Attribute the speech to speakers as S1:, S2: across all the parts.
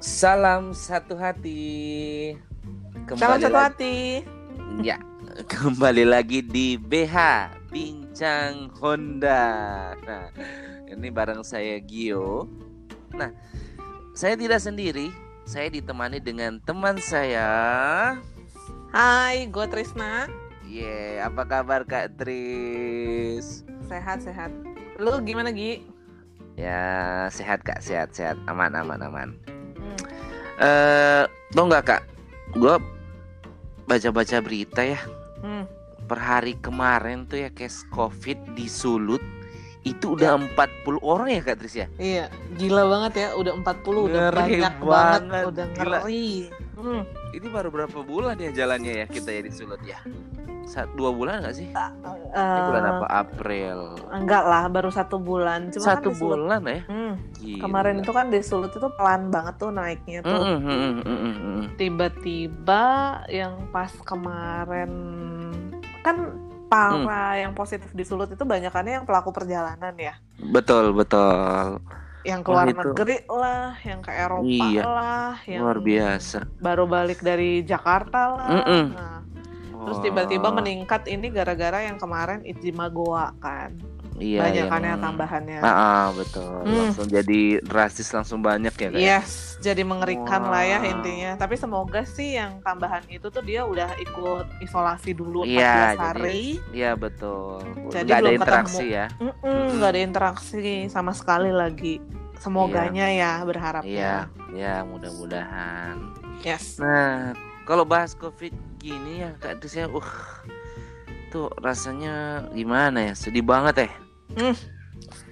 S1: Salam satu hati.
S2: Salam satu
S1: lagi-
S2: hati.
S1: Ya, kembali lagi di BH Bincang Honda. Nah, ini bareng saya Gio. Nah, saya tidak sendiri. Saya ditemani dengan teman saya.
S2: Hai, gue Trisna.
S1: Ye, apa kabar Kak Tris?
S2: Sehat sehat. Lu gimana Gi?
S1: Ya, sehat Kak, sehat, sehat. Aman, aman, aman. Eh, tau nggak Kak? Gue baca-baca berita ya.
S2: Hmm.
S1: per hari kemarin tuh ya case covid di Sulut itu udah 40 orang ya Kak Tris ya?
S2: Iya, gila banget ya. Udah 40, udah
S1: Ngeri
S2: banyak
S1: banget,
S2: banget, udah
S1: gila.
S2: ngeri. Hmm.
S1: Ini baru berapa bulan ya jalannya ya kita ya di Sulut ya? Sat, dua bulan nggak sih? Ini bulan
S2: Eh,
S1: apa? April.
S2: Enggak lah, baru satu bulan. Cuma
S1: Satu
S2: kan
S1: bulan ya?
S2: Hmm.
S1: Gila.
S2: Kemarin itu kan di Sulut itu pelan banget tuh naiknya tuh.
S1: Mm, mm, mm, mm, mm, mm.
S2: Tiba-tiba yang pas kemarin kan para yang positif di Sulut itu banyakannya yang pelaku perjalanan ya.
S1: Betul betul.
S2: yang keluar
S1: Wah, itu.
S2: negeri lah, yang ke Eropa
S1: Iya.
S2: lah, yang
S1: Luar biasa.
S2: baru balik dari Jakarta lah. Nah, terus tiba-tiba meningkat ini gara-gara yang kemarin Ijtima Goa kan.
S1: Iya,
S2: Banyakannya
S1: yang-
S2: tambahannya.
S1: Ah, ah, betul.
S2: Hmm.
S1: Langsung jadi drastis langsung banyak ya Kak?
S2: Yes, jadi mengerikan lah ya intinya. Tapi semoga sih yang tambahan itu tuh dia udah ikut isolasi dulu 14
S1: Iya,
S2: hari.
S1: Iya betul.
S2: Jadi
S1: Nggak ada interaksi
S2: ketemu.
S1: ya.
S2: Mm-mm, nggak ada interaksi sama sekali lagi. Semoganya ya berharapnya.
S1: Iya, ya mudah-mudahan.
S2: Yes.
S1: Nah, kalau bahas COVID gini ya, Kak Tris ya, uh, tuh rasanya gimana ya? Sedih banget ya.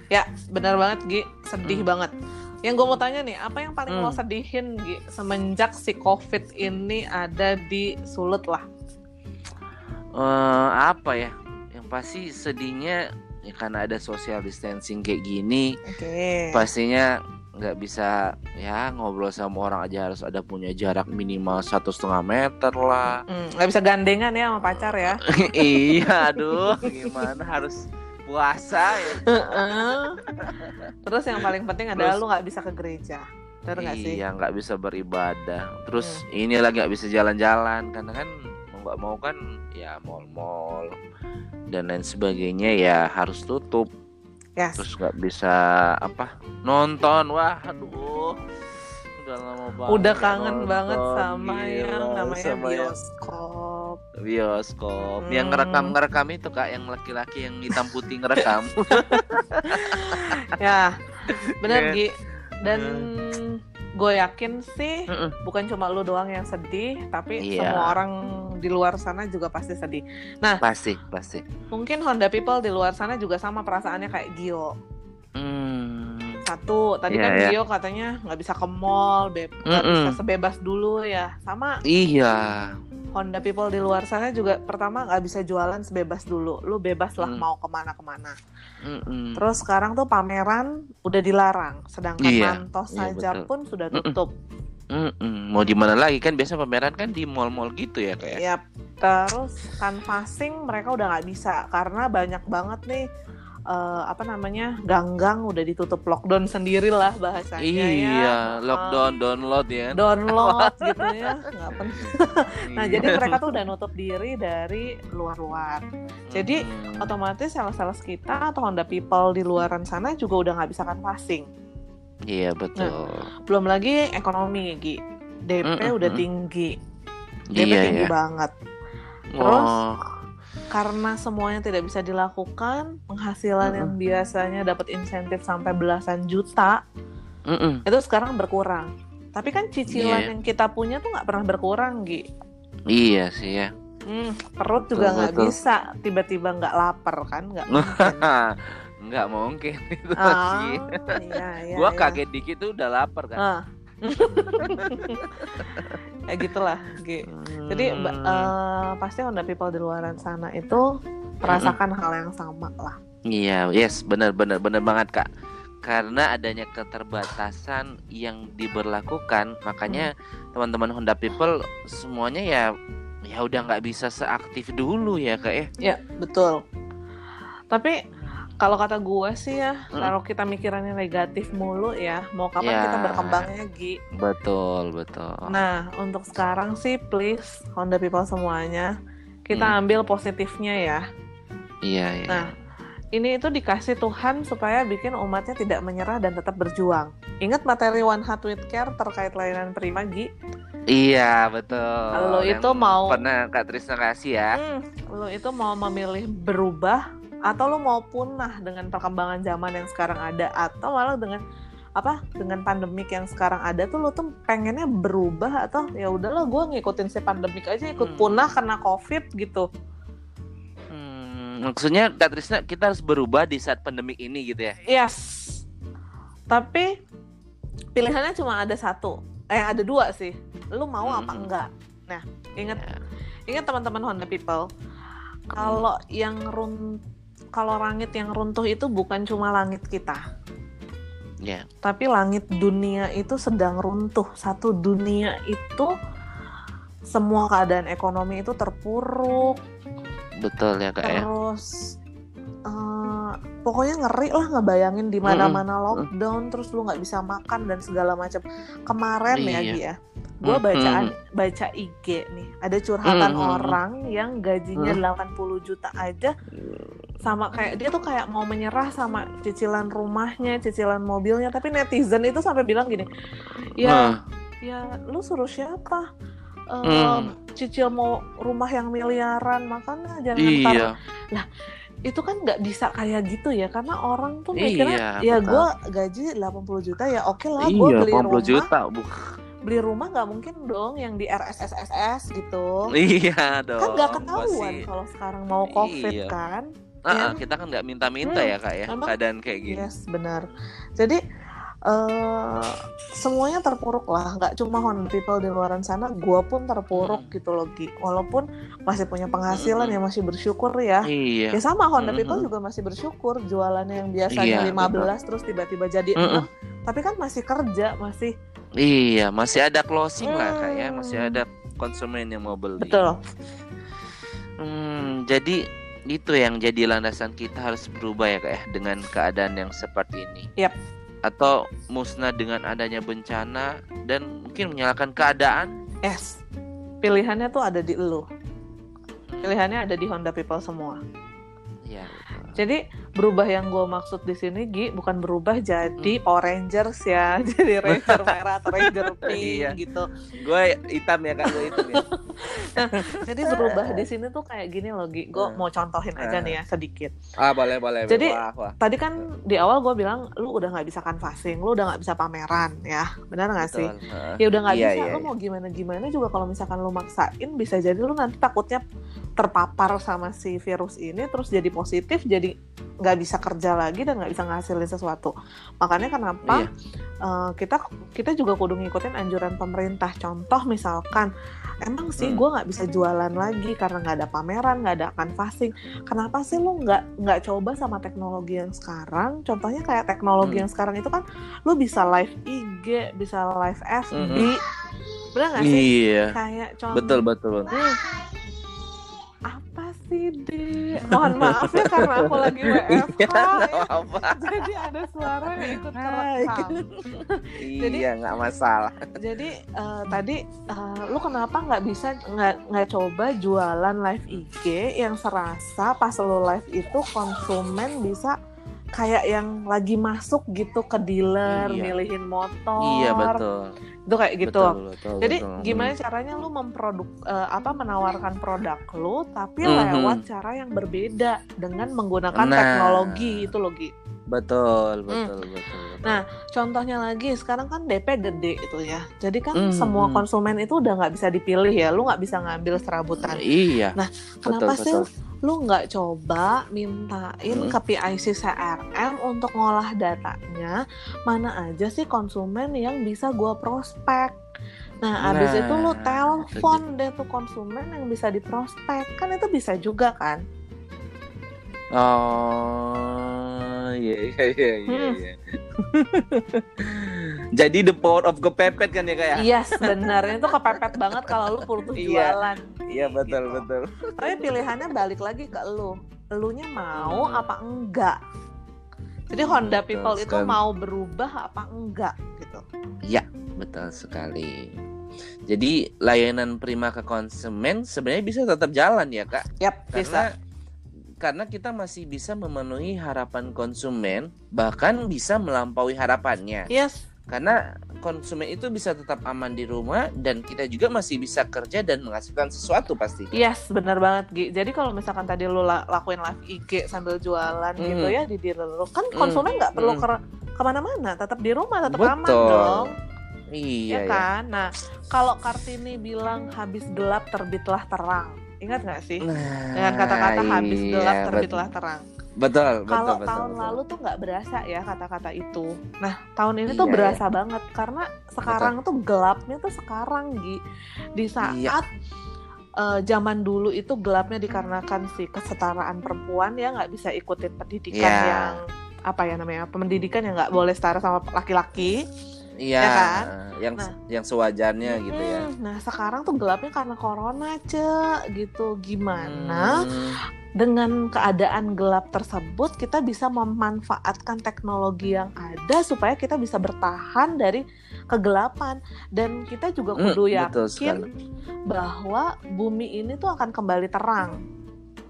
S2: Ya, benar banget Gi, sedih
S1: Hmm.
S2: banget. Yang gue mau tanya nih, apa yang paling
S1: Hmm.
S2: lo sedihin Gi semenjak si COVID ini ada di Sulut lah?
S1: Eh, apa ya? Yang pasti sedihnya ya karena ada social distancing kayak gini,
S2: Oke.
S1: pastinya nggak bisa ya ngobrol sama orang aja harus ada punya jarak minimal satu setengah meter lah.
S2: Hmm, nggak bisa gandengan ya sama pacar ya?
S1: iya, aduh, gimana harus puasa ya?
S2: Terus yang paling penting adalah
S1: Terus-
S2: lu nggak bisa ke gereja. Bener nggak sih?
S1: Iya nggak bisa beribadah. Terus ini lagi nggak bisa jalan-jalan karena kan mau nggak mau kan ya mall-mall dan lain sebagainya ya harus tutup.
S2: Yes.
S1: Terus nggak bisa apa nonton. Wah, aduh, udah lama banget.
S2: Udah kangen banget
S1: nonton,
S2: sama
S1: gila,
S2: yang namanya
S1: sama yang
S2: bioskop.
S1: bioskop.
S2: Hmm.
S1: Yang ngerekam ngerekam itu kak, yang laki-laki yang hitam putih ngerekam.
S2: ya, bener
S1: Iya.
S2: Gi. Dan gue yakin sih
S1: Mm-mm.
S2: bukan cuma lu doang yang sedih, tapi
S1: Iya.
S2: semua orang di luar sana juga pasti sedih.
S1: pasti, pasti.
S2: Mungkin Honda People di luar sana juga sama perasaannya kayak Gio.
S1: Hmm.
S2: Satu, tadi
S1: Iya,
S2: kan
S1: iya.
S2: Gio katanya nggak bisa ke mall, be- nggak
S1: Mm-mm.
S2: bisa sebebas dulu ya. Sama
S1: Iya.
S2: Honda People di luar sana juga pertama nggak bisa jualan sebebas dulu. Lu bebas lah
S1: Hmm.
S2: mau ke mana-kemana.
S1: Mm-mm.
S2: Terus sekarang tuh pameran udah dilarang, sedangkan
S1: Iya,
S2: Mantos
S1: iya,
S2: saja
S1: betul.
S2: pun sudah tutup.
S1: Mm-mm. Mau di mana lagi kan biasa pameran kan di mall-mall gitu ya kayak.
S2: Yap. Terus canvassing mereka udah nggak bisa karena banyak banget nih eh, apa namanya ganggang udah ditutup lockdown sendiri lah bahasanya ya.
S1: Iya, lockdown download ya.
S2: Download gitu ya, nggak penting. Nah
S1: Iya.
S2: jadi mereka tuh udah nutup diri dari luar-luar. jadi,
S1: Mm.
S2: Otomatis sales-sales kita atau Honda People di luaran sana juga udah nggak bisa canvassing.
S1: Iya betul.
S2: Belum lagi ekonomi, Gi. DP
S1: Mm-mm.
S2: udah tinggi, DP
S1: Iya
S2: tinggi
S1: ya.
S2: banget. terus,
S1: Oh,
S2: karena semuanya tidak bisa dilakukan, penghasilan yang biasanya dapat insentif sampai belasan juta
S1: mm-mm.
S2: itu sekarang berkurang. Tapi kan cicilan
S1: Iya.
S2: yang kita punya tuh nggak pernah berkurang, Gi.
S1: Iya sih ya.
S2: Hmm, perut juga nggak bisa tiba-tiba nggak lapar kan? Nggak.
S1: Nggak mungkin itu sih.
S2: iya, iya,
S1: Gua
S2: iya.
S1: kaget dikit tuh udah lapar kan.
S2: Ah. ya gitulah, Gi. Jadi ba-
S1: Hmm.
S2: eh, pasti Honda People di luaran sana itu merasakan hal yang sama lah.
S1: Iya, yes, benar benar benar banget kak. Karena adanya keterbatasan yang diberlakukan, makanya teman-teman Honda People semuanya ya ya udah nggak bisa seaktif dulu ya kak ya.
S2: Ya betul. Tapi Kalau kata gue sih ya,
S1: Hmm.
S2: kalau kita mikirannya negatif mulu ya, mau kapan
S1: Ya.
S2: kita berkembangnya Gi?
S1: Betul, betul.
S2: Nah, untuk sekarang sih please Honda people semuanya, kita
S1: Hmm.
S2: ambil positifnya ya.
S1: Iya, iya.
S2: Nah, ini itu dikasih Tuhan supaya bikin umatnya tidak menyerah dan tetap berjuang. Ingat materi One Heart with Care terkait layanan prima, Gi?
S1: Iya, betul.
S2: Lo itu mau-
S1: pernah Kak Trisna kasih ya.
S2: Hmm, lo itu mau memilih berubah atau lo mau punah dengan perkembangan zaman yang sekarang ada atau malah dengan apa dengan pandemik yang sekarang ada tuh lo tuh pengennya berubah atau ya udahlah gue ngikutin si pandemik aja ikut
S1: Hmm.
S2: punah karena covid gitu
S1: Hmm, maksudnya Kak Trisna kita harus berubah di saat pandemik ini gitu ya.
S2: yes tapi pilihannya cuma ada satu eh ada dua sih lo mau apa
S1: Hmm.
S2: enggak nah ingat
S1: Ya.
S2: ingat teman-teman Honda people kalau yang run kalau langit yang runtuh itu bukan cuma langit kita
S1: Ya.
S2: tapi langit dunia itu sedang runtuh satu dunia itu semua keadaan ekonomi itu terpuruk
S1: Betul ya, Kak ya.
S2: terus eh, pokoknya ngeri lah ngebayangin di mana-mana lockdown terus lu nggak bisa makan dan segala macam kemarin ya
S1: Iya.
S2: Ya gue
S1: Mm-mm.
S2: baca baca IG nih ada curhatan
S1: Mm-mm.
S2: orang yang gajinya
S1: Mm.
S2: 80 juta aja sama kayak dia tuh kayak mau menyerah sama cicilan rumahnya cicilan mobilnya tapi netizen itu sampai bilang gini ya
S1: Nah,
S2: ya lu suruh siapa
S1: Hmm.
S2: cicil mau rumah yang miliaran makanya jangan ntar
S1: iya.
S2: itu kan nggak bisa kayak gitu ya karena orang tuh
S1: Iya,
S2: mikirnya ya gue gaji 80 juta ya oke lah gue
S1: Iya,
S2: beli
S1: 80
S2: rumah
S1: juta. Bu.
S2: beli rumah nggak mungkin dong yang di RSSSS gitu
S1: Iya dong.
S2: kan nggak ketahuan kalau sekarang mau covid
S1: Iya.
S2: kan
S1: Ah, ah,
S2: ya.
S1: kita kan nggak minta-minta
S2: Hmm,
S1: ya kak ya
S2: emang-
S1: keadaan kayak gini.
S2: yes benar jadi eh semuanya terpuruk lah nggak cuma Honda people di luaran sana gue pun terpuruk
S1: Hmm.
S2: gitu loh Gi. walaupun masih punya penghasilan
S1: Hmm.
S2: ya masih bersyukur ya
S1: Iya.
S2: Ya sama Honda
S1: Mhm.
S2: People juga masih bersyukur jualannya yang biasanya
S1: Iya,
S2: 15 terus tiba-tiba jadi
S1: Mhm.
S2: 6. Tapi kan masih kerja, masih
S1: Iya, masih ada closing lah kak ya,
S2: Hmm.
S1: masih ada konsumen yang mau beli.
S2: betul.
S1: Hmm, jadi itu yang jadi landasan kita harus berubah ya kak ya dengan keadaan yang seperti ini.
S2: Yap.
S1: Atau musnah dengan adanya bencana dan mungkin menyalahkan keadaan.
S2: Yes. Pilihannya tuh ada di lu. Pilihannya ada di Honda People semua.
S1: Iya.
S2: Jadi berubah yang gue maksud di sini Gi bukan berubah jadi
S1: Hmm.
S2: Power Rangers ya, jadi Ranger merah atau Ranger pink
S1: Iya.
S2: gitu.
S1: Gue hitam ya kak, gue hitam ya.
S2: Jadi berubah di sini tuh kayak gini loh Gi. Gue
S1: Hmm.
S2: mau contohin aja
S1: Hmm.
S2: nih ya sedikit.
S1: ah boleh boleh.
S2: Jadi,
S1: wah, wah.
S2: Tadi kan di awal gue bilang lu udah nggak bisa canvassing, lu udah nggak bisa pameran ya, benar nggak sih? Ya udah nggak
S1: Iya,
S2: bisa,
S1: iya,
S2: lu
S1: iya.
S2: mau gimana gimana juga kalau misalkan lu maksain bisa jadi lu nanti takutnya terpapar sama si virus ini terus jadi positif, jadi nggak bisa kerja lagi dan nggak bisa ngasilin sesuatu. Makanya kenapa
S1: Iya.
S2: eh, kita kita juga kudu ngikutin anjuran pemerintah. Contoh misalkan emang sih
S1: Hmm.
S2: gue nggak bisa jualan lagi karena nggak ada pameran, nggak ada canvassing. Kenapa sih lu nggak nggak coba sama teknologi yang sekarang? Contohnya kayak teknologi
S1: Hmm.
S2: yang sekarang itu kan lu bisa live IG, bisa live FB.
S1: Mm-mm.
S2: Bener nggak sih?
S1: Iya.
S2: Kayak contoh.
S1: Betul betul.
S2: Hmm. Apa Di? Mohon maaf ya karena aku lagi WFH.
S1: Iya, nggak
S2: ya.
S1: apa-apa.
S2: Jadi ada suara yang ikut kerekam. Jadi-
S1: Iya, nggak masalah.
S2: Jadi eh, tadi eh, lu kenapa nggak bisa nggak nggak coba jualan live IG yang serasa pas lu live itu konsumen bisa kayak yang lagi masuk gitu ke dealer
S1: Iya.
S2: milihin motor
S1: Iya betul.
S2: itu kayak gitu
S1: Betul, betul,
S2: jadi
S1: betul.
S2: gimana caranya lu memproduk eh, apa menawarkan produk lu tapi
S1: Mhm.
S2: lewat cara yang berbeda dengan menggunakan
S1: Nah.
S2: teknologi itu loh Gi.
S1: Betul, betul, betul. betul.
S2: Hmm. Nah, Contohnya lagi sekarang kan DP gede itu ya. Jadi kan
S1: Mhm.
S2: semua konsumen itu udah nggak bisa dipilih ya. Lu nggak bisa ngambil serabutan.
S1: iya.
S2: Nah, Kenapa
S1: betul,
S2: sih
S1: betul.
S2: lu nggak coba mintain
S1: Hmm.
S2: ke PIC CRM untuk ngolah datanya mana aja sih konsumen yang bisa gua prospek nah abis
S1: Nah,
S2: itu lu
S1: itu
S2: telepon deh tuh konsumen yang bisa diprospek kan itu bisa juga kan
S1: Oh, iya iya iya iya.
S2: Hmm.
S1: iya. Jadi the power of kepepet kan ya kak ya?
S2: iya sebenarnya itu kepepet banget kalau lu putus
S1: Iya.
S2: jualan
S1: Iya betul
S2: Gitu.
S1: betul.
S2: tapi pilihannya balik lagi ke lu elunya mau
S1: Hmm.
S2: apa enggak Jadi Honda
S1: Betul
S2: People itu
S1: sekali.
S2: mau berubah apa enggak gitu.
S1: Betul sekali. Jadi layanan prima ke konsumen sebenarnya bisa tetap jalan ya kak,
S2: Yap, bisa.
S1: Karena kita masih bisa memenuhi harapan konsumen, bahkan bisa melampaui harapannya.
S2: Yes,
S1: Karena konsumen itu bisa tetap aman di rumah dan kita juga masih bisa kerja dan menghasilkan sesuatu pasti.
S2: yes, benar banget Gi. Jadi kalau misalkan tadi lu la- lakuin live IG sambil jualan gitu
S1: Mhm.
S2: ya di diri lu, kan
S1: Mhm.
S2: konsumen nggak perlu
S1: Mhm.
S2: ke ke mana-mana, tetap di rumah, tetap aman
S1: Betul.
S2: dong.
S1: Iya
S2: ya
S1: ya.
S2: kan? Nah, kalau Kartini bilang habis gelap terbitlah terang. Ingat nggak sih?
S1: Nah,
S2: Dengan kata-kata habis gelap
S1: iya,
S2: terbitlah
S1: bet-
S2: terang.
S1: Betul, betul,
S2: Kalau
S1: betul,
S2: tahun
S1: betul.
S2: lalu tuh nggak berasa ya kata-kata itu. Nah, tahun ini tuh
S1: Iya,
S2: berasa banget karena sekarang tuh gelapnya tuh sekarang Gi. Di saat
S1: Iya.
S2: eh, zaman dulu itu gelapnya dikarenakan si kesetaraan perempuan ya nggak bisa ikutin pendidikan
S1: Iya.
S2: yang apa ya namanya pendidikan yang nggak boleh setara sama laki-laki
S1: Iya,
S2: ya kan?
S1: yang
S2: Nah.
S1: yang sewajarnya gitu ya.
S2: Mm, Nah sekarang tuh gelapnya karena corona cek gitu gimana
S1: Hmm,
S2: dengan keadaan gelap tersebut kita bisa memanfaatkan teknologi yang ada supaya kita bisa bertahan dari kegelapan dan kita juga
S1: Hmm,
S2: kudu
S1: betul
S2: yakin bahwa bumi ini tuh akan kembali terang.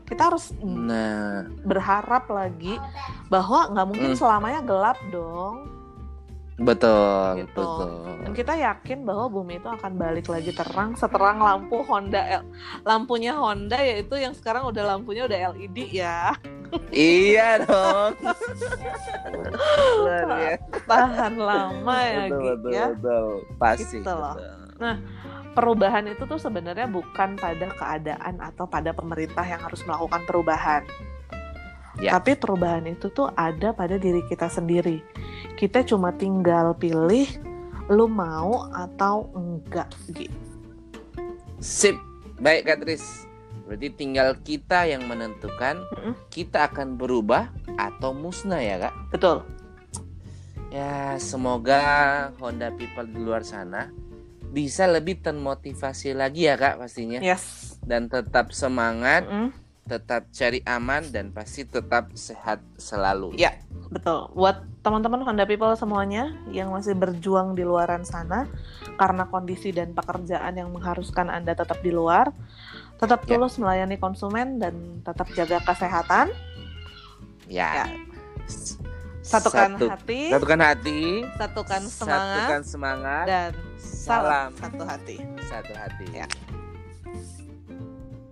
S2: Kita harus
S1: Nah,
S2: berharap lagi bahwa nggak mungkin
S1: Hmm.
S2: selamanya gelap dong.
S1: Betul,
S2: Gitu.
S1: betul.
S2: Dan kita yakin bahwa bumi itu akan balik lagi terang seterang lampu Honda L- lampunya Honda yaitu yang sekarang udah lampunya udah LED ya.
S1: iya dong. Biasa.
S2: Tahan lama ya
S1: betul, betul,
S2: ya.
S1: betul. Pasti.
S2: Gitu loh.
S1: betul.
S2: Perubahan itu tuh sebenarnya bukan pada keadaan atau pada pemerintah yang harus melakukan perubahan.
S1: Ya.
S2: Tapi perubahan itu tuh ada pada diri kita sendiri. Kita cuma tinggal pilih lu mau atau enggak gitu.
S1: Sip. Baik, Katris. Berarti tinggal kita yang menentukan
S2: Mm-mm.
S1: kita akan berubah atau musnah ya, Kak.
S2: Betul.
S1: Ya, semoga Honda people di luar sana bisa lebih termotivasi lagi ya, Kak, pastinya.
S2: Yes.
S1: Dan tetap semangat,
S2: Mm-mm.
S1: Tetap cari aman dan pasti tetap sehat selalu.
S2: Ya. Betul. Buat teman-teman Honda People semuanya yang masih berjuang di luaran sana karena kondisi dan pekerjaan yang mengharuskan Anda tetap di luar, tetap
S1: Ya.
S2: tulus melayani konsumen dan tetap jaga kesehatan.
S1: Ya.
S2: Satukan
S1: Satu-
S2: hati,
S1: Satukan hati,
S2: satukan semangat
S1: satukan semangat,
S2: dan
S1: salam
S2: salam satu hati.
S1: satu hati.
S2: Ya.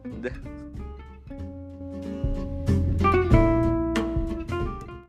S1: Udah.